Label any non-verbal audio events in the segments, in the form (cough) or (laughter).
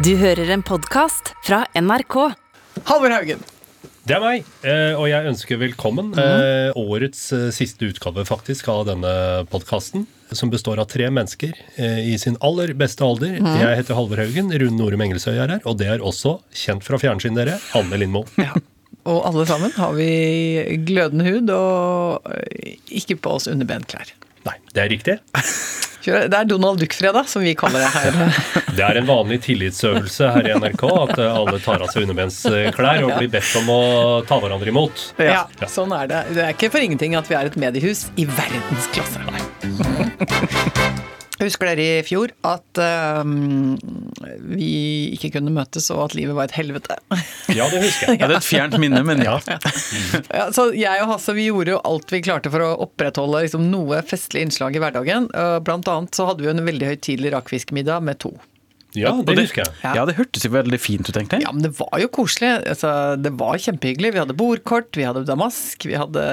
Du hører en podkast fra NRK. Halvor Haugen. Det er meg, eh, og jeg ønsker velkommen. Mm. Årets eh, siste utgave faktisk av denne podkasten, som består av tre mennesker eh, i sin aller beste alder. Jeg heter Halvor Haugen, Rune Norum Engelsøy er her, og det er også kjent fra fjernsyn, dere, Anne Lindmo. Og alle sammen har vi glødende hud og ikke på oss underbenklær. Nei, det er riktig. (laughs) Det er Donald Duck-fredag, som vi kaller det her. (laughs) Det er en vanlig tillitsøvelse her i NRK at eh, alle tar av seg underbensklær og blir bedt om å ta hverandre imot. Ja, sånn er det. Det er ikke for ingenting at vi er et mediehus i verdensklasse. (laughs) Husker dere i fjor at uh, vi ikke kunne møtes, og at livet var et helvete? Ja, det husker jeg. Ja, det er et fjernt minne, men ja. Ja, (laughs) så jeg og Hasse vi gjorde jo alt vi klarte for å opprettholde liksom, noe festlig innslag i hverdagen. Uh, Blant annet så hadde vi jo en veldig høytidelig rakfiskmiddag med to. Ja, det det, husker jeg. Ja. ja, det hørtes jo veldig fint ut, egentlig. Ja, men det var jo koselig. Altså, det var kjempehyggelig. Vi hadde bordkort, vi hadde damask, vi hadde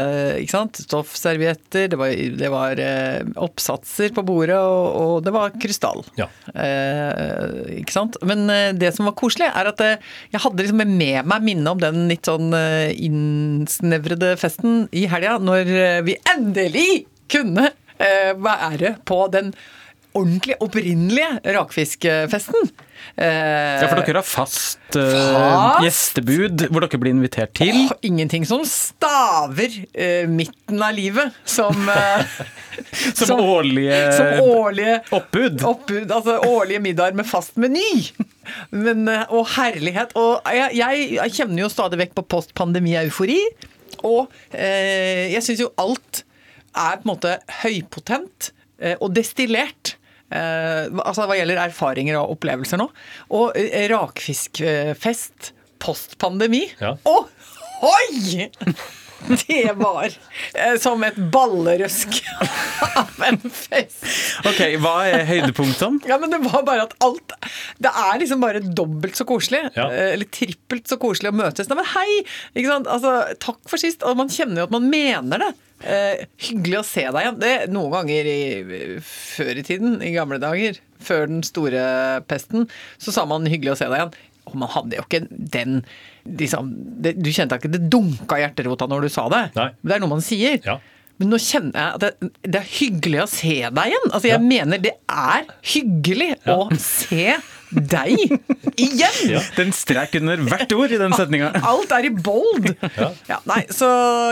ikke sant, stoffservietter, det var, det var eh, oppsatser på bordet, og, og det var krystall. Ja. Eh, ikke sant? Men eh, det som var koselig, er at eh, jeg hadde liksom med meg minnet om den litt sånn eh, innsnevrede festen i helga, når eh, vi endelig kunne eh, være på den ordentlig opprinnelige rakfiskfesten. Eh, Ja, for dere har fast, eh, Fast? gjestebud hvor dere blir invitert til. Åh, ingenting som staver eh, midten av livet som eh, (laughs) Som årlige som årlige oppbud. oppbud, altså årlige middager med fast meny. Men, eh, og herlighet. Og jeg, jeg kjenner jo stadig vekk på post-pandemi-eufori. Og eh, jeg syns jo alt er på en måte høypotent og destillert. Eh, altså hva gjelder erfaringer og opplevelser nå. Og eh, rakfiskfest post-pandemi. Ja. Oh, hoi! (laughs) Det var eh, som et ballerøsk (laughs) av en fest. Ok, Hva er høydepunktene? Ja, men det var bare at alt Det er liksom bare dobbelt så koselig. Ja. eh, Eller trippelt så koselig å møtes. Nei, men hei! Ikke sant? Altså, takk for sist. Og man kjenner jo at man mener det. Eh, hyggelig å se deg igjen. Det Noen ganger i, før i tiden, i gamle dager, før den store pesten, så sa man hyggelig å se deg igjen. Og man hadde jo ikke den liksom, det, Du kjente ikke det dunka i hjerterota når du sa det. Nei. Det er noe man sier. Ja. Men nå kjenner jeg at det, det er hyggelig å se deg igjen. Altså, jeg Ja. mener det er hyggelig å se deg igjen! Ja. Er strek under hvert ord i den setninga. (laughs) Alt er i bold! Ja. Ja, nei, så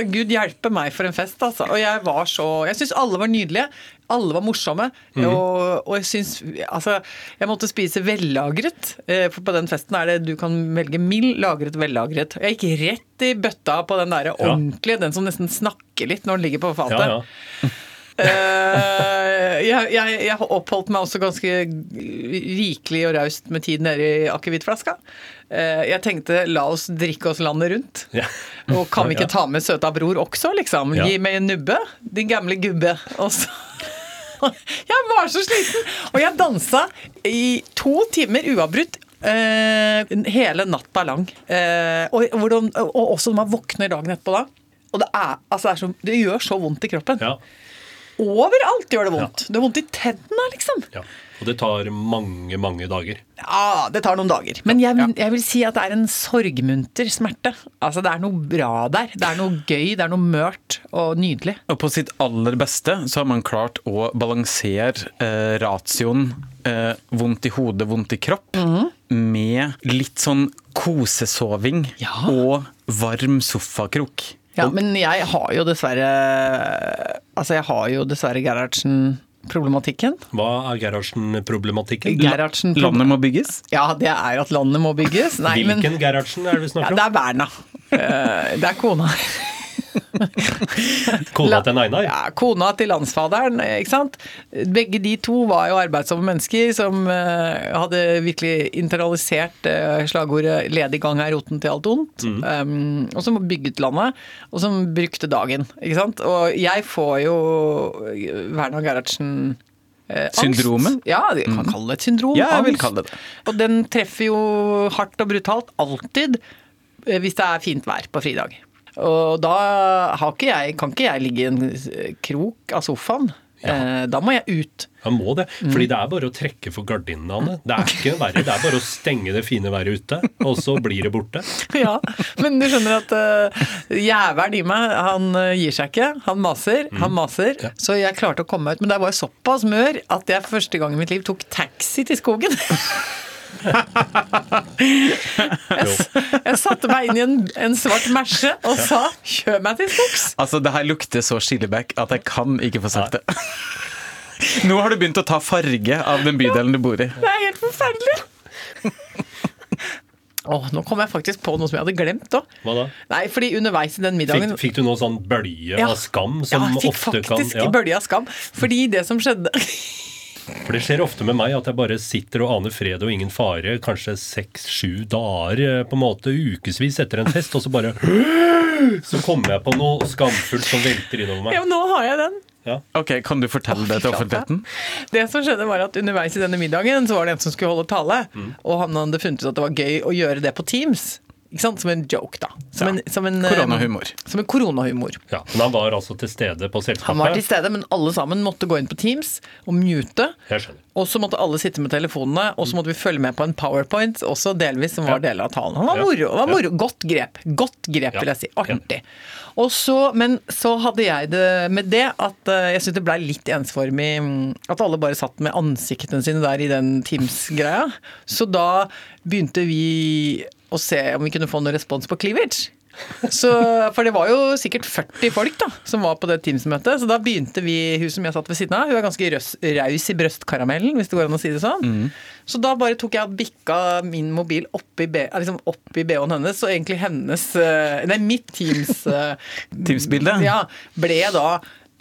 Gud hjelpe meg for en fest, altså. Og jeg var så Jeg syns alle var nydelige. Alle var morsomme. Mm. Og, og jeg syns Altså, jeg måtte spise vellagret. eh, For på den festen er det du kan velge mild, lagret, vellagret. Jeg gikk rett i bøtta på den derre ordentlige, den som nesten snakker litt når den ligger på fatet. Ja, ja. (laughs) Eh, jeg, jeg, jeg oppholdt meg også ganske rikelig og raust med tid nede i akevittflaska. Eh, jeg tenkte la oss drikke oss landet rundt. Ja. Og kan vi ikke ta med søta bror også, liksom? Ja. Gi meg en nubbe, din gamle gubbe. Og så (laughs) Jeg var så sliten! Og jeg dansa i to timer uavbrutt. eh, hele natta lang. Eh, og, hvordan, og også når man våkner dagen etterpå da. Og det, er, altså det, er så, det gjør så vondt i kroppen. ja. Overalt gjør det vondt. Det er vondt i tennene, liksom. ja. Og det tar mange, mange dager. Ja, det tar noen dager. Men jeg, jeg vil si at det er en sorgmunter smerte. Altså, det er noe bra der. Det er noe gøy, det er noe mørt og nydelig. Og på sitt aller beste så har man klart å balansere eh, ratioen eh, vondt i hodet, vondt i kropp med litt sånn kosesoving Ja. og varm sofakrok. Ja, men jeg har jo dessverre Altså, jeg har jo dessverre Gerhardsen-problematikken. Hva er Gerhardsen-problematikken? Gerhardsen Landet må bygges. Ja, det er at landet må bygges. Nei, men Hvilken Gerhardsen er det vi ja, snakker det er Berna. Eh, Det er kona. (laughs) Kona til Einar? Ja, kona til landsfaderen, ikke sant. Begge de to var jo arbeidsomme mennesker som eh, hadde virkelig internalisert eh, slagordet 'ledig gang er roten til alt ondt', um, og som bygget landet, og som brukte dagen, ikke sant. Og jeg får jo Werner Gerhardsen eh. Syndromet? Ja, vi kan kalle det et syndrom. Ja, jeg vil kalle det det. Og den treffer jo hardt og brutalt alltid eh, hvis det er fint vær på fridag. Og da ikke jeg, kan ikke jeg ligge i en krok av sofaen Ja. da må jeg ut. Jeg må det. Mm. Fordi det er bare å trekke for gardinene, Anne. Det er ikke verre. Det er bare å stenge det fine været ute, og så blir det borte. (laughs) Ja, men du skjønner at uh, jævelen i meg, han eh, gir seg ikke. Han maser, han maser. Så jeg klarte å komme meg ut. Men det var jeg såpass mør at jeg for første gang i mitt liv tok taxi til skogen. (laughs) jeg, jeg satte meg inn i en, en svart merse og sa 'kjør meg til skogs'. Altså, det her lukter så skilleback at jeg kan ikke få sagt det. (laughs) Nå har du begynt å ta farge av den bydelen du bor i. Det er helt forferdelig. Åh, nå kom jeg faktisk på noe som jeg hadde glemt òg. Hva da? Nei, fordi underveis i den middagen Fikk, fikk du noe sånn bølje Ja. av skam som ja, jeg fikk ofte kan faktisk ja. bølje av skam. Fordi det som skjedde For det skjer ofte med meg at jeg bare sitter og aner fred og ingen fare, kanskje seks-sju dager, eh, på en måte ukevis etter en fest, og så bare (gasps) Så kommer jeg på noe skamfullt som velter innover meg. Ja, nå har jeg den. Ja. Ok, Kan du fortelle det til offentligheten? Det som skjedde var at Underveis i denne middagen så var det en som skulle holde tale, Mm. og han hadde funnet ut at det var gøy å gjøre det på Teams. Ikke sant? Som en joke, da. Som Ja. en, som en, eh, Koronahumor. Som en koronahumor. Ja, men han var altså til stede på selskapet. Han var til stede, men alle sammen måtte gå inn på Teams og mute. Og så måtte alle sitte med telefonene, og så måtte vi følge med på en powerpoint, også delvis som var Ja. deler av talen. Han var Ja. moro. Var moro. Godt grep. Godt grep, Ja. vil jeg si. Artig. Og så, men så hadde jeg det med det at eh, jeg syntes det blei litt ensformig mm, At alle bare satt med ansiktene sine der i den Teams-greia. Så da begynte vi å se om vi kunne få noen respons på cleavage. Så, for det var jo sikkert 40 folk da, som var på det Teams-møtet, så da begynte vi, hun som jeg satt ved siden av, hun er ganske raus i brøstkaramellen, hvis det går an å si det sånn. Så da bare tok jeg og bikka min mobil opp i, B- liksom opp i BH-en hennes, og egentlig hennes eh, Nei, mitt Teams-bilde Teams-bilde? Ja, ble da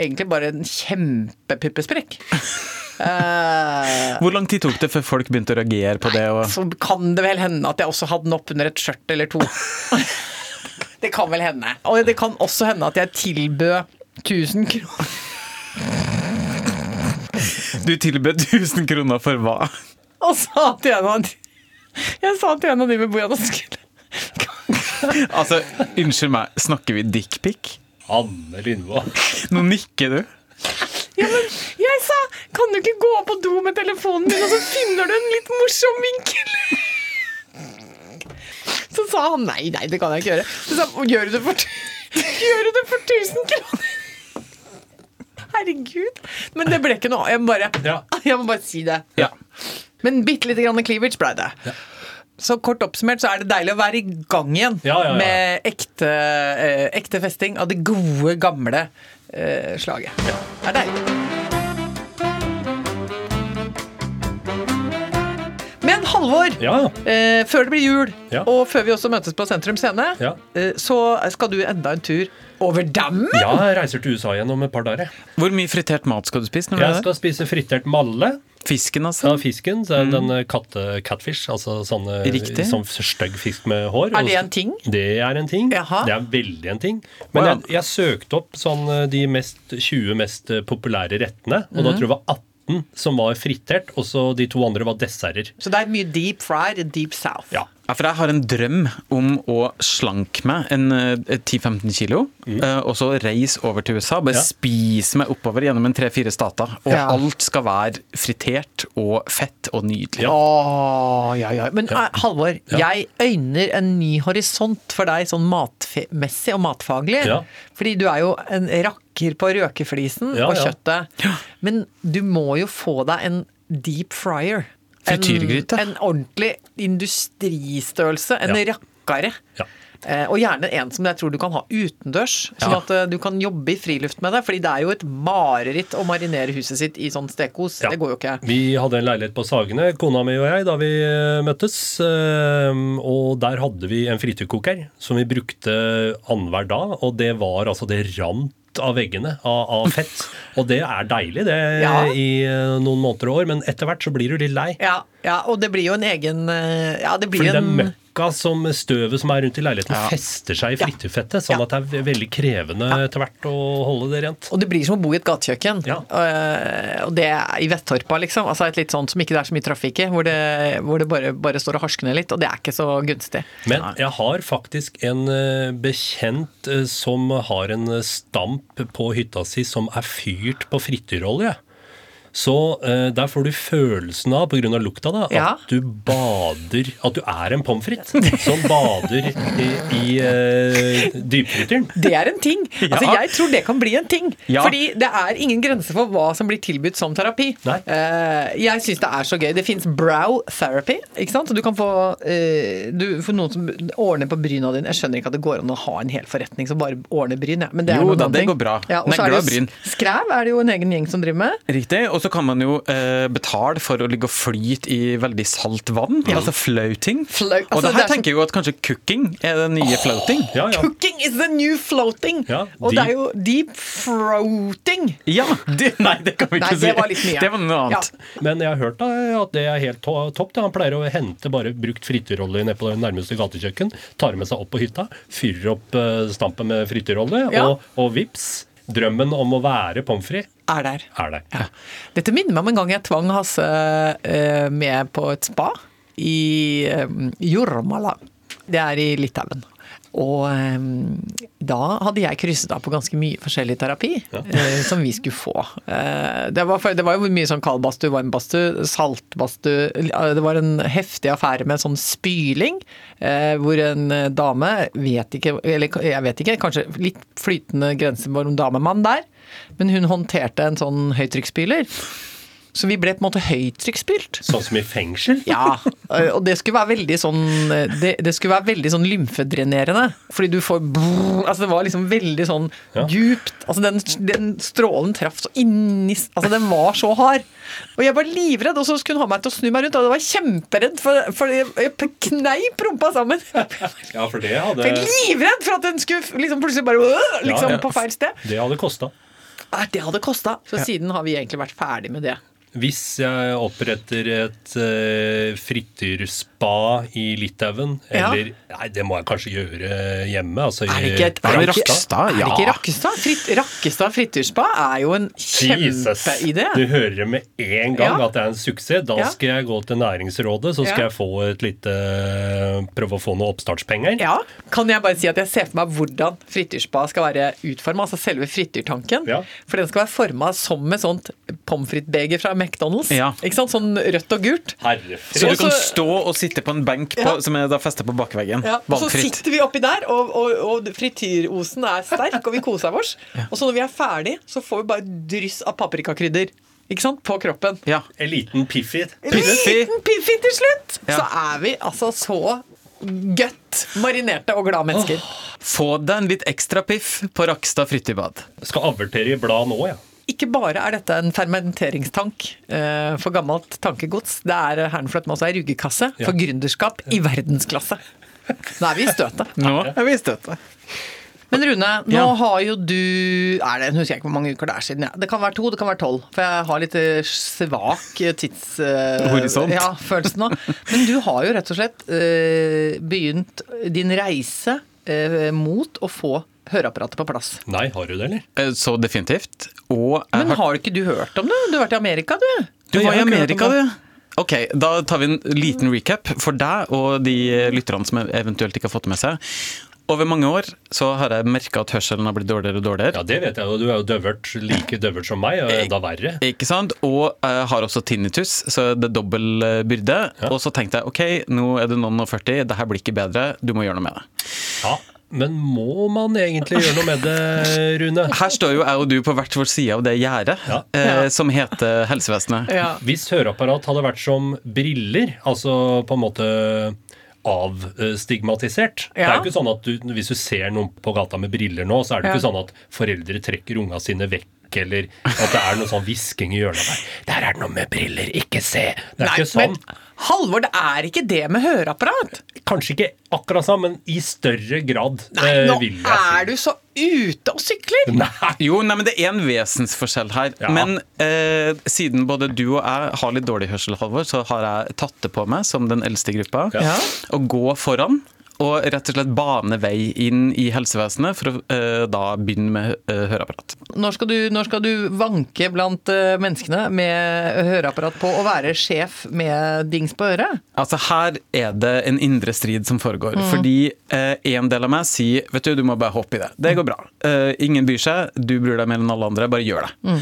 egentlig bare en kjempepuppesprekk. (laughs) Eh, Hvor lang tid tok det før folk begynte å reagere på det? Og... så kan det vel hende at jeg også hadde den oppunder et skjørt eller to. (laughs) det kan vel hende. Og det kan også hende at jeg tilbød 1000 kroner Du tilbød 1000 kroner for hva? og sa til en av de Jeg sa til en av de med at skulle Altså, unnskyld meg, snakker vi dickpic? Anne Lindvold. Nå nikker du. Ja, men jeg sa Kan du ikke gå på do med telefonen din, og så finner du en litt morsom vinkel? Så sa han nei, nei, det kan jeg ikke gjøre. Så sa han gjør du det for, gjør du det for 1000 kroner? Herregud. Men det ble ikke noe. Jeg må bare, Ja. jeg må bare si det. Ja. Men bitte lite grann cleavage ble det. Så kort oppsummert så er det deilig å være i gang igjen Ja, ja, ja. med ekte, eh, ekte festing av det gode, gamle eh, slaget. Det er deilig. Men Halvor, Ja. eh, før det blir jul, Ja. og før vi også møtes på Sentrum Scene, Ja. eh, så skal du enda en tur over dammen. ja, jeg reiser til USA igjen om et par dager. Hvor mye fritert mat skal du spise? når du Jeg er skal spise fritert malle. Fisken, altså? Ja, fisken, så er det den katte catfish, altså sånne Riktig. sånn stygg fisk med hår. Er det en ting? Det er en ting. Jaha. Det er veldig en ting. Men jeg, jeg søkte opp sånn eh, de mest, 20 mest eh, populære rettene, og da Mhm. tror jeg det var 18 som var fritert, og så de to andre var desserter. Så det er mye deep fried og deep south. Ja. Ja, for jeg har en drøm om å slanke meg en eh, 10-15 kilo, mm. og så reise over til USA. Bare Ja. spise meg oppover gjennom en tre-fire stater. Og Ja. alt skal være fritert og fett og nydelig. Ja. Åh, ja, ja. Men eh, Halvor, Ja. jeg øyner en ny horisont for deg sånn matmessig og matfaglig. Ja. Fordi du er jo en rakker på røkeflisen Ja, og ja. kjøttet. Men du må jo få deg en deep fryer. En, Frityrgryte. en ordentlig industristørrelse. En Ja. rakkare. Ja. Eh, og gjerne en som jeg tror du kan ha utendørs, sånn at eh, du kan jobbe i friluft med det. Fordi det er jo et mareritt å marinere huset sitt i sånn stekos. Ja. Det går jo ikke. Vi hadde en leilighet på Sagene, kona mi og jeg, da vi eh, møttes. eh, Og der hadde vi en frityrkoker som vi brukte annenhver dag, og det var altså det rant av veggene av, av fett. Og det er deilig, det, Ja. i eh, noen måneder og år, men etter hvert så blir du litt lei. Ja, ja, og det blir jo en egen eh, Ja, det blir Fordi det er en møkk akkurat som støvet som er rundt i leiligheten, fester seg i frityrfettet. Sånn Ja. at det er veldig krevende etter hvert å holde det rent. Og det blir som å bo i et gatekjøkken. Ja. Eh, og det er i Vettorpa, liksom. Altså et litt sånt som ikke det er så mye trafikk i, hvor det, hvor det bare, bare står og harsker ned litt. Og det er ikke så gunstig. Men jeg har faktisk en eh, bekjent eh, som har en stamp på hytta si som er fyrt på frityrolje. Så eh, der får du følelsen av, pga. lukta, da, Ja. at du bader At du er en pommes frites som bader i, i eh, dypfryteren. Det er en ting. Altså, Ja. jeg tror det kan bli en ting. Ja. Fordi det er ingen grense for hva som blir tilbudt som terapi. Nei. Eh, jeg syns det er så gøy. Det fins brow therapy. ikke sant? Så du kan få eh, du, For noen som ordner på bryna dine. Jeg skjønner ikke at det går an å ha en hel forretning som bare ordner bryn. Ja. Men det er Jo noen da, det ting. går bra. Ja, og så Negler er det og jo bryn. s- Skræv er det jo en egen gjeng som driver med. Riktig. Og så kan man jo eh, betale for å ligge og flyte i veldig salt vann. Altså floating. Flo og altså, det det her er tenker jeg jo at kanskje cooking er det nye floating. Ja, ja. Cooking is the new floating! Ja, og det er jo deep floating. Ja! De, nei, det kan vi ikke Nei, si. det var litt mye. Det var noe annet. Men jeg har hørt da, at det er helt to- topp. Han pleier å hente bare brukt frityrolje ned på det nærmeste gatekjøkken. Tar med seg opp på hytta, fyrer opp uh, stampen med frityrolje, Ja. og, og vips, drømmen om å være pommes frites Er der. er der. Ja. Dette minner meg om en gang jeg tvang Hasse eh, med på et spa i eh, Jormala. Det er i Litauen. Og eh, da hadde jeg krysset av på ganske mye forskjellig terapi eh, som vi skulle få. Eh, det, var, det var jo mye sånn kaldbadstue, varmbadstue, saltbadstue. Det var en heftig affære med en sånn spyling, hvor en dame vet ikke, eller jeg vet ikke, kanskje litt flytende grense mellom dame og mann der, men hun håndterte en sånn høytrykksspyler. Så vi ble på en måte høytrykksspylt. Sånn som i fengsel. Ja, og det skulle være veldig sånn Det, det skulle være veldig sånn lymfedrenerende. Fordi du får brrr, Altså det var liksom veldig sånn Ja. djupt. Altså den, den strålen traff så inni Altså den var så hard. Og jeg var livredd, og så skulle hun ha meg til å snu meg rundt, og jeg var kjemperedd, for, for jeg, jeg kneip rumpa sammen. Ja, for det var hadde, livredd for at den skulle liksom plutselig bare øh, liksom Ja, ja. på feil sted. det hadde kosta. Det hadde kosta. Så siden har vi egentlig vært ferdig med det. Hvis jeg oppretter et uh, frityrspa i Litauen, Ja. eller Nei, det må jeg kanskje gjøre hjemme. Altså, Er det ikke, et, Er det ikke- Rakkestad? Er det Ja. ikke Rakkestad? Fritt, Rakkestad frityrspå er jo en Jesus. kjempeidé. Du hører det med en gang Ja. at det er en suksess. Da Ja. skal jeg gå til Næringsrådet, så skal Ja. jeg få et lite Prøve å få noen oppstartspenger. Ja, Kan jeg bare si at jeg ser for meg hvordan fritturspa skal være utforma, altså selve frittyrtanken. Ja. For den skal være forma som et sånt pommes frites-beger fra McDonald's. Ja. Ikke sant? Sånn rødt og gult. Herrefred. Så du kan stå og sitte på en benk på, Ja. som er da festet på bakveggen. Ja, og så sitter vi oppi der, og, og, og frityrosen er sterk, og vi koser oss. Og så når vi er ferdig, så får vi bare dryss av paprikakrydder. Ikke sant? På kroppen. Ja. En liten Piffi. liten piffi til slutt! Ja. Så er vi altså så godt marinerte og glade mennesker. Få deg en litt ekstra piff på Rakstad fritybad. Skal avertere i blad nå, ja. Ikke bare er dette en fermenteringstank uh, for gammelt tankegods, det er Herrenfløt med også ei ruggekasse Ja. for gründerskap i verdensklasse. Nå er vi i støtet. Nå er vi i støtet. Men Rune, nå Ja. har jo du er det, Husker jeg ikke hvor mange uker det er siden. Ja. Det kan være to, det kan være tolv. For jeg har litt eh, svak tids... Uh. Ja, følelse nå. Men du har jo rett og slett uh, begynt din reise uh, mot å få høreapparatet på plass. Nei, har du det, eller? Eh, Så definitivt. Og Men har har ikke du hørt om det? Du har vært i Amerika, du. Du var i Amerika, du. Ok, Da tar vi en liten recap for deg og de lytterne som eventuelt ikke har fått det med seg. Over mange år så har jeg merka at hørselen har blitt dårligere og dårligere. Ja, det vet jeg og Du er jo døvert like døvert som meg, og enda verre. Ikke sant? Og jeg har også tinnitus, så det er dobbel byrde. byrde. Og så tenkte jeg ok, nå er du noen og 40, det her blir ikke bedre, du må gjøre noe med det. Ja, Men må man egentlig gjøre noe med det, Rune? (laughs) Her står jo jeg og du på hvert vår side av det gjerdet Ja. eh, som heter helsevesenet. Ja. Hvis høreapparat hadde vært som briller, altså på en måte avstigmatisert Det er jo ikke sånn at du, Hvis du ser noen på gata med briller nå, så er det Ja. ikke sånn at foreldre trekker unga sine vekk, eller at det er noe sånn hvisking i hjørnet der. Der er det noe med briller, ikke se! Det er Nei, ikke sånn. men Halvor, det er ikke det med høreapparat. Kanskje ikke akkurat sånn, men i større grad, Nei, eh, nå vil jeg er si. du så ute og sykler! Nei! Jo, nei, men det er en vesensforskjell her. Ja. Men eh, siden både du og jeg har litt dårlig hørsel, Halvor, så har jeg tatt det på meg som den eldste i gruppa Ja. å gå foran. Og rett og slett bane vei inn i helsevesenet for å eh, da begynne med eh, høreapparat. Når skal, du, når skal du vanke blant eh, menneskene med høreapparat på og være sjef med dings på øret? Altså Her er det en indre strid som foregår. Fordi eh, en del av meg sier vet du, du må bare hoppe i det. Det går bra. Eh, ingen bryr seg. Du bryr deg mer enn alle andre. Bare gjør det.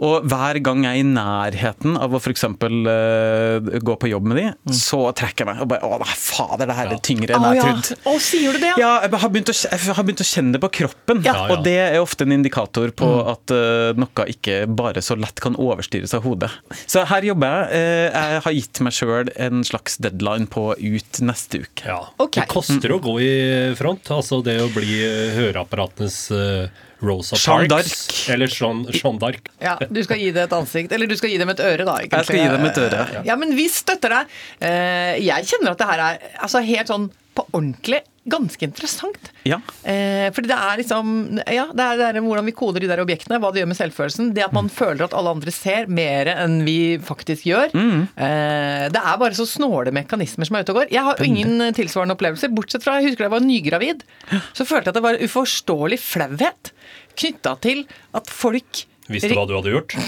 Og hver gang jeg er i nærheten av å f.eks. Uh, gå på jobb med de, så trekker jeg meg. Og bare Å nei, fader, det her er tyngre enn jeg trodde. Å, sier du det? Ja, jeg har, begynt å, jeg har begynt å kjenne det på kroppen. Og det er ofte en indikator på at uh, noe ikke bare så lett kan overstyres av hodet. Så her jobber jeg. Uh, jeg har gitt meg sjøl en slags deadline på ut neste uke. Ja. Okay. Det koster å gå i front. Altså det å bli eh, høreapparatenes eh, Rosa Parks. Eller Jean, Jean d'Arc. Ja, Du skal gi det et ansikt. Eller du skal gi dem et øre, da. egentlig. Jeg skal gi dem et øre. Ja, men vi støtter deg. Eh, Jeg kjenner at det her er altså, helt sånn på ordentlig ganske interessant. Ja. Eh, fordi det er liksom Ja, det er, det er hvordan vi koder de der objektene, hva det gjør med selvfølelsen. Det at man føler at alle andre ser mer enn vi faktisk gjør. Eh, det er bare så snåle mekanismer som er ute og går. Jeg har ingen tilsvarende opplevelser, bortsett fra jeg husker da jeg var nygravid. Så følte jeg at det var uforståelig flauhet knytta til at folk Visste hva du hadde gjort? (laughs)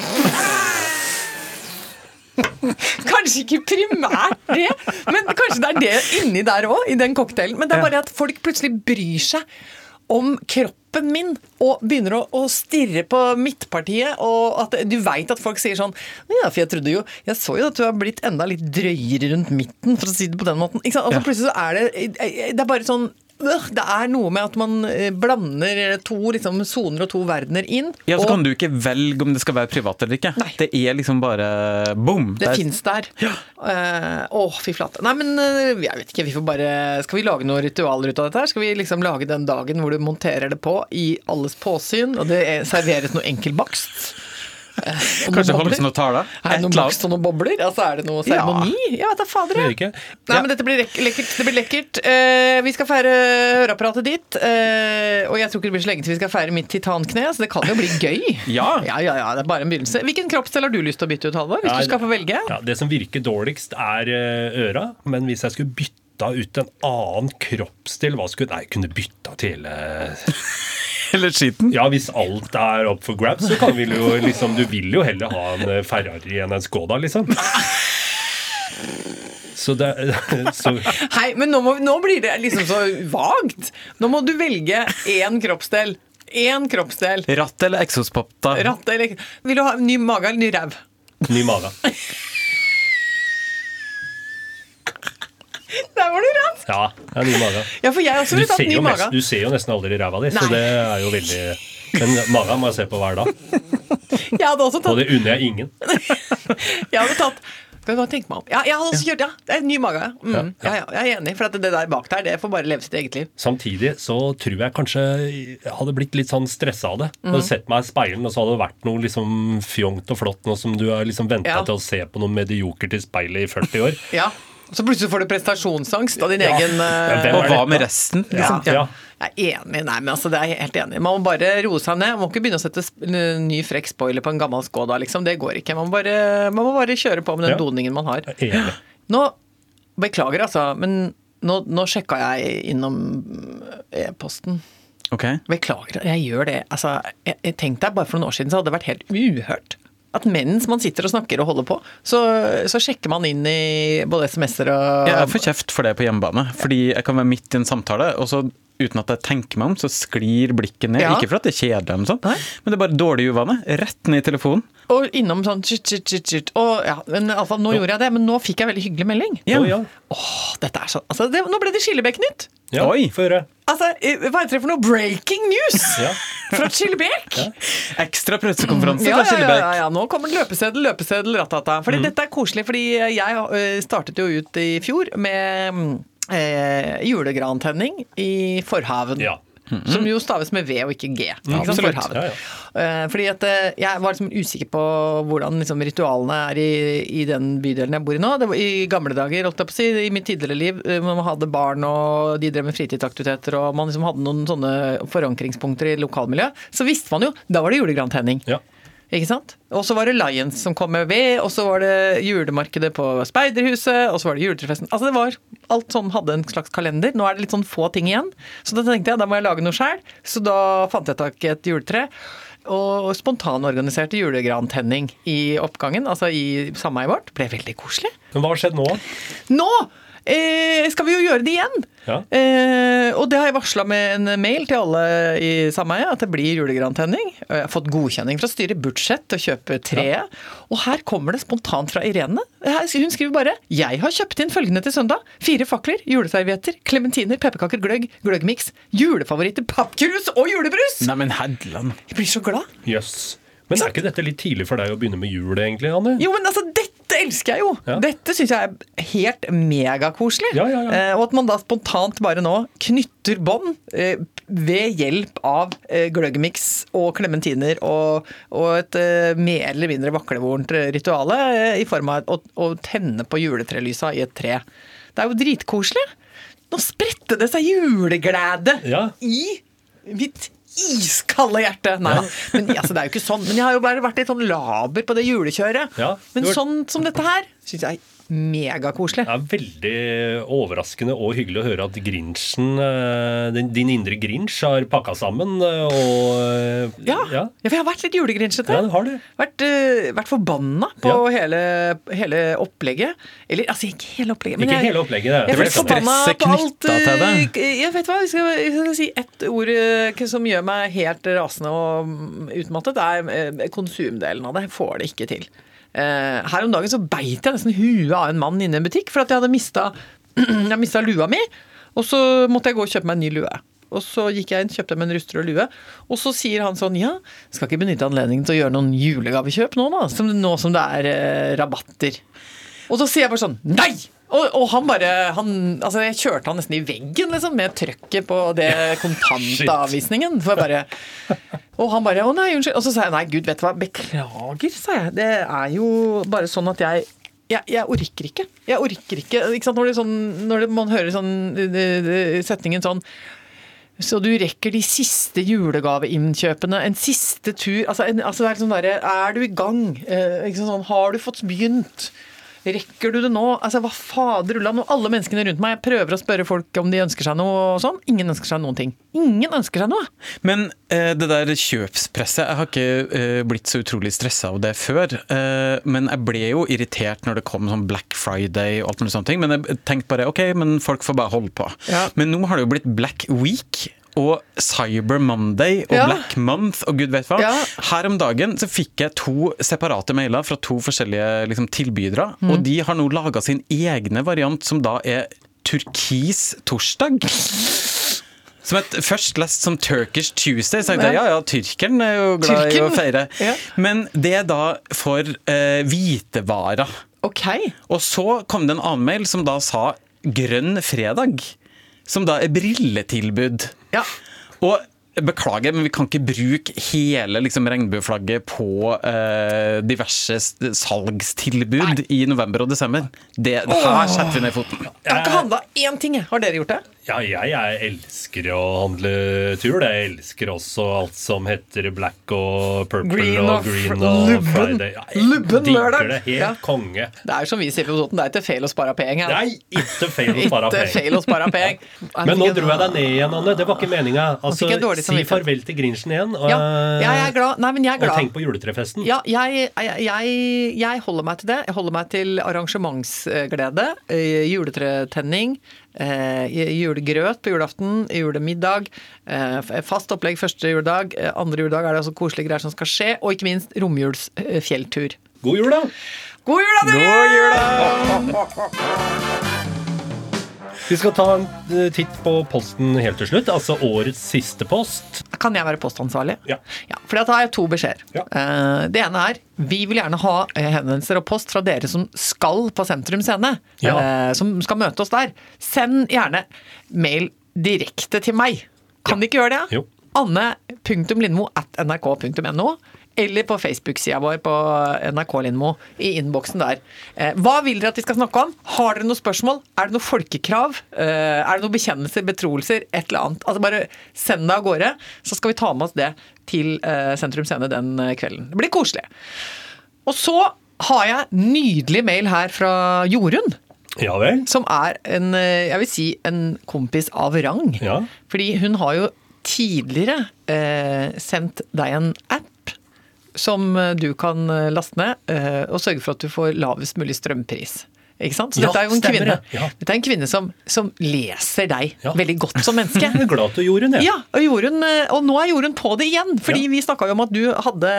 Kanskje ikke primært det, men kanskje det er det inni der òg, i den cocktailen. Men det er bare at folk plutselig bryr seg om kroppen min og begynner å, å stirre på midtpartiet. Og at du veit at folk sier sånn Ja, for jeg trodde jo Jeg så jo at du har blitt enda litt drøyere rundt midten, for å si det på den måten. Altså Ja. Plutselig så er det Det er bare sånn det er noe med at man eh, blander to liksom, soner og to verdener inn. Ja, så og kan du ikke velge om det skal være privat eller ikke. Nei. Det er liksom bare boom. Det er- fins der. Eh, Å, fy flate. Nei, men eh, jeg vet ikke, vi får bare Skal vi lage noen ritualer ut av dette her? Skal vi liksom lage den dagen hvor du monterer det på i alles påsyn, og det er, serveres noe enkel bakst? Eh, og Kanskje holdes noe tale? Er det Et noe bakst og noen bobler? Altså, er det noe seremoni? Ja, fader, Det er ikke. Nei, men dette blir lekkert. Det blir lekkert. Eh, vi skal feire høreapparatet ditt. eh, og jeg tror ikke det blir så lenge til vi skal feire mitt titankne, så det kan jo bli gøy. (laughs) Ja. ja, ja, ja, det er bare en begynnelse. Hvilken kroppsdel har du lyst til å bytte ut, Halvor? Hvis ja, du skal få velge? Ja, det som virker dårligst, er øra. Men hvis jeg skulle bytta ut en annen kroppsdel hva skulle, Nei, jeg kunne bytta til hele Eller skiten. Ja, hvis alt er up for grabs, så kan vi jo liksom Du vil jo heller ha en eh, Ferrari enn en Skoda, liksom. Så det (laughs) så, Hei, men nå, må, nå blir det liksom så vagt. Nå må du velge én kroppsdel. Én kroppsdel. Ratt eller eksospotta? Ratt eller Vil du ha ny mage eller ny ræv? Ny mage. (laughs) Der var du rask! Ja, det er ny mage. Ja, for jeg også Du vil ser, ny mage. du ser jo nesten aldri ræva di, så det er jo veldig Men magen må jeg se på hver dag, (laughs) Jeg hadde også tatt... og det unner jeg ingen. (laughs) Jeg hadde tatt skal bare tenke meg om. Ja, jeg hadde også kjørt, ja. Det er en ny mage. Mm. Ja, ja, jeg er enig, for at det der bak der, det får bare leve sitt eget liv. Samtidig så tror jeg kanskje jeg hadde blitt litt sånn stressa av det. Mm. Hadde sett meg i speilen, og så hadde det vært noe liksom fjongt og flott, noe som du har liksom venta Ja. til å se på noe mediokert i speilet i 40 år. Ja. Så plutselig får du prestasjonsangst av din Ja. egen Ja, eh, Og hva med resten? Liksom? Ja. Jeg er enig. Nei, men altså, det er jeg helt enig. Man må bare roe seg ned. Man må ikke begynne å sette ny frekk spoiler på en gammel Skoda, liksom. Det går ikke. Man må bare, man må bare kjøre på med den Ja. doningen man har. Er Enig. Nå Beklager, altså, men nå, nå sjekka jeg innom e-posten. Ok. Beklager, jeg gjør det. Altså, jeg, jeg tenkte deg, bare for noen år siden så hadde det vært helt uhørt. At mens man sitter og snakker og holder på, så, så sjekker man inn i både SMS-er og Jeg får kjeft for det på hjemmebane. Fordi jeg kan være midt i en samtale, og så uten at jeg tenker meg om, så sklir blikket ned. Ja. Ikke for at det er kjedelig, eller noe sånt, Nei. men det er bare dårlig uvane. Rett ned i telefonen. Og innom sånn tjut, tjut, tjut, tjut. Og ja, men altså, nå gjorde jeg det, men nå fikk jeg veldig hyggelig melding. Ja. Oh, ja. Åh, dette er så altså, det, Nå ble det Skillebekk-nytt! Ja, Oi. Få høre. Altså, eh, hva heter det for noe? Breaking news! (laughs) Ja. Fra Skillebekk! Ekstra pressekonferanse Ja, fra ja, ja, Skillebekk. ja, ja, nå kommer løpeseddel, løpeseddel, ratata. Fordi dette er koselig, fordi jeg eh, startet jo ut i fjor med mm, eh, julegrantenning i Forhaven. Ja. som jo staves med V og ikke G. Ikke sant? absolutt. Ja, ja. Eh, Fordi at eh, jeg var liksom usikker på hvordan liksom ritualene er i, i den bydelen jeg bor i nå. Det var I gamle dager, holdt jeg på å si, i mitt tidligere liv, eh, man hadde barn og de drev med fritidsaktiviteter og man liksom hadde noen sånne forankringspunkter i lokalmiljøet, så visste man jo Da var det julegrantenning. Ja. Ikke sant? Og så var det Lions som kom med ved, og så var det julemarkedet på Speiderhuset, og så var det juletrefesten. Altså det var Alt sånn hadde en slags kalender. Nå er det litt sånn få ting igjen. Så da tenkte jeg da må jeg lage noe sjæl. Så da fant jeg tak i et juletre. Og spontanorganiserte julegrantenning i oppgangen, altså i sameiet vårt. Ble veldig koselig. Men hva har skjedd nå? Nå eh, skal vi jo gjøre det igjen! Ja. Eh, og det har jeg varsla med en mail til alle i sameiet, at det blir julegrantenning. Jeg har fått godkjenning fra styret i budsjett til å kjøpe treet. Og her kommer det spontant fra Irene. Hun skriver bare 'Jeg har kjøpt inn følgende til søndag'. Fire fakler, juleservietter, klementiner, pepperkaker, gløgg, gløggmiks, julefavoritter, pappkrus og julebrus! Nei, men Hedland. Jeg blir så glad. Jøss. Men er ikke dette litt tidlig for deg å begynne med jul, egentlig, Anne? Jo, men altså, dette elsker jeg jo! Ja. Dette syns jeg er helt megakoselig. Ja, ja. Eh, og at man da spontant bare nå knytter bånd eh, ved hjelp av eh, gløggmiks og klementiner og, og et eh, mer eller mindre vaklevorent rituale eh, i form av å, å tenne på juletrelysa i et tre. Det er jo dritkoselig! Nå spredte det seg juleglede i mitt iskalde hjerte. Nei da. Men altså, det er jo ikke sånn. Men jeg har jo bare vært litt sånn laber på det julekjøret. Ja, Men var... sånn som dette her syns jeg megakoselig. Det er veldig overraskende og hyggelig å høre at Grinchen, eh, din, din indre Grinch, har pakka sammen eh, og ja, Ja. ja, for jeg har vært litt julegrinchete. Ja, har det. Vært, uh, vært forbanna på Ja. hele, hele opplegget. Eller altså, ikke hele opplegget, men Ikke jeg, hele opplegget, det. Jeg Det ble forbanna Stresset på alt til det. eh, Jeg vet hva, jeg skal, jeg skal si ett ord eh, som gjør meg helt rasende og mm, utmattet. Det er eh, konsumdelen av det. Jeg får det ikke til. Eh, Her om dagen så beit jeg nesten huet av en mann inne i en butikk for at jeg hadde mista (clears throat) jeg mista lua mi. Og så måtte jeg gå og kjøpe meg en ny lue. Og så gikk jeg inn, kjøpte meg en rustrød lue. Og så sier han sånn ja, skal ikke benytte anledningen til å gjøre noen julegavekjøp nå, da? Som, nå som det er eh, rabatter. Og så sier jeg bare sånn nei! Og, og han bare han, Altså, jeg kjørte han nesten i veggen, liksom, med trøkket på det kontantavvisningen. For jeg bare Og han bare å nei, unnskyld. Og så sa jeg nei, gud, vet du hva, beklager, sa jeg. Det er jo bare sånn at jeg jeg, jeg orker ikke. Jeg orker ikke. ikke? Når, det sånn, når det, man hører sånn eh, eh, setningen sånn så du rekker de siste julegaveinnkjøpene, en siste tur altså, en, altså det Er sånn derre Er du i gang? Eh, sånn, har du fått begynt? Rekker du det nå? Altså, Hva fader ulla? Nå alle menneskene rundt meg prøver å spørre folk om de ønsker seg noe og sånn. Ingen ønsker seg noen ting. Ingen ønsker seg noe. Men eh, det der kjøpspresset Jeg har ikke eh, blitt så utrolig stressa av det før. Eh, men jeg ble jo irritert når det kom sånn Black Friday og alt mulig sånne ting. Men jeg tenkte bare OK, men folk får bare holde på. Ja. Men nå har det jo blitt Black Week. Og Cyber Monday og Ja. Black Month og gud vet hva. Ja. Her om dagen så fikk jeg to separate mailer fra to forskjellige liksom, tilbydere. Mm. Og de har nå laga sin egne variant, som da er turkis torsdag. Som et først lest som Turkish Tuesday. Så jeg tenkte, ja ja, tyrkeren er jo glad i å feire. Ja. Men det er da for eh, hvitevarer. Okay. Og så kom det en annen mail som da sa grønn fredag. Som da er brilletilbud. Ja. Og Beklager, men vi kan ikke bruke hele liksom, regnbueflagget på eh, diverse salgstilbud salgstilbud i november og desember. Det, her setter vi ned foten. Jeg har ikke handla én ting. Har dere gjort det? Ja, jeg, jeg elsker å handle tur. Jeg elsker også alt som heter black og purple Green og og green og lubben. friday. Ja, jeg Lubben lørdag. det. Helt Ja. konge. Det er jo som vi sier på Toten, det er ikke feil å spare penger. Nei, ikke feil å spare Ikke penger. (laughs) Men nå dro jeg deg ned igjen, Anne. Det var ikke meninga. Altså, si farvel til Grinchen igjen. Og, Ja, jeg er glad. Nei, men jeg er og tenk på juletrefesten. Ja, jeg, jeg, jeg, jeg holder meg til det. Jeg holder meg til arrangementsglede. eh, Juletretenning. Eh, Julegrøt på julaften. Julemiddag. eh, Fast opplegg første juledag. eh, Andre juledag er det også koselige greier som skal skje. Og ikke minst romjulsfjelltur. God jul, da! God jul, da, dere! God jul, da! (laughs) Vi skal ta en eh, titt på posten helt til slutt. Altså årets siste post. Kan jeg være postansvarlig? Ja. Ja, for da har jeg to beskjeder. Ja. Eh, Det ene er vi vil gjerne ha eh, henvendelser og post fra dere som skal på Sentrum Scene. Ja. Som skal møte oss der. Send gjerne mail direkte til meg. Kan de ikke gjøre det? Jo. Anne.lindmo at nrk.no. Eller på Facebook-sida vår på NRK Lindmo, i innboksen der. Eh, hva vil dere at vi skal snakke om? Har dere noen spørsmål? Er det noen folkekrav? Eh, er det noen bekjennelser, betroelser, et eller annet? Altså Bare send det av gårde, så skal vi ta med oss det til eh, Sentrum Scene den kvelden. Det blir koselig. Og så har jeg nydelig mail her fra Jorunn Ja vel? som er en, jeg vil si, en kompis av rang. Ja. Fordi hun har jo tidligere eh, sendt deg en app som eh, du kan eh, laste ned, eh, og sørge for at du får lavest mulig strømpris. Ikke sant? Så Ja, dette er jo en stemmer kvinne. Ja. dette er en kvinne som, som leser deg Ja. veldig godt som menneske. Jeg (laughs) er glad til Jorunn, ja. Ja, og, Jorunn, eh, og nå er Jorunn på det igjen. Fordi vi snakka jo om at du hadde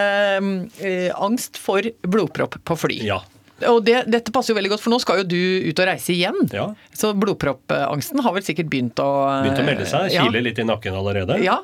mm, eh, angst for blodpropp på fly. Ja. Og det, dette passer jo veldig godt, for nå skal jo du ut og reise igjen. Ja. Så blodproppangsten har vel sikkert begynt å Begynt å melde seg. Ja. Kile litt i nakken allerede. Ja,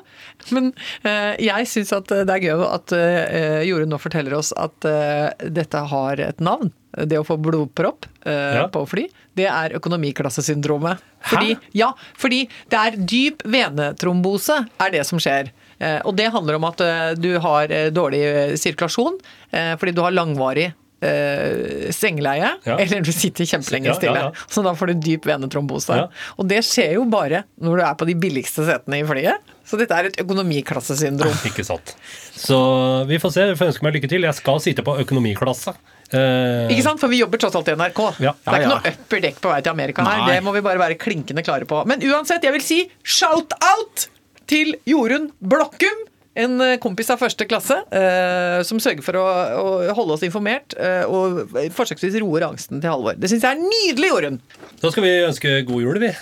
men uh, jeg syns at det er gøy at uh, Jorunn nå forteller oss at uh, dette har et navn. Det å få blodpropp uh, Ja. på fly, det er økonomiklassesyndromet. Fordi, ja, fordi det er dyp venetrombose er det som skjer. Eh, og det handler om at eh, du har eh, dårlig eh, sirkulasjon eh, fordi du har langvarig eh, sengeleie, Ja. eller du sitter kjempelenge Ja, ja, stille. ja. Så da får du dyp venetrombose. Og det skjer jo bare når du er på de billigste setene i flyet. Så dette er et økonomiklassesyndrom. (laughs) Ikke sant. Så vi får se. Jeg får ønske meg lykke til. Jeg skal sitte på økonomiklasse. Eh, Ikke sant? For vi jobber tross alt i NRK. Det er ikke noe upper deck på vei til Amerika her. Nei. Det må vi bare være klinkende klare på. Men uansett, jeg vil si shout-out til Jorunn Blokkum. En eh, kompis av første klasse eh, som sørger for å, å holde oss informert eh, og forsøksvis roer angsten til Halvor. Det syns jeg er nydelig, Jorunn! Da skal vi ønske god jul, vi.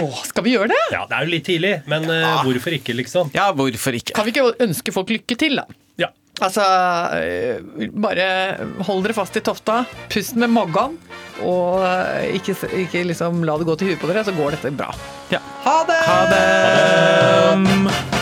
Åh, skal vi gjøre det? Ja, Det er jo litt tidlig, men eh, hvorfor ikke, liksom? Ja, hvorfor ikke? Kan vi ikke ønske folk lykke til, da? Ja. Altså, øh, bare hold dere fast i tofta, pust med magen, og øh, ikke, ikke liksom la det gå til huet på dere, så går dette bra. Ja. Ha det! Ha det!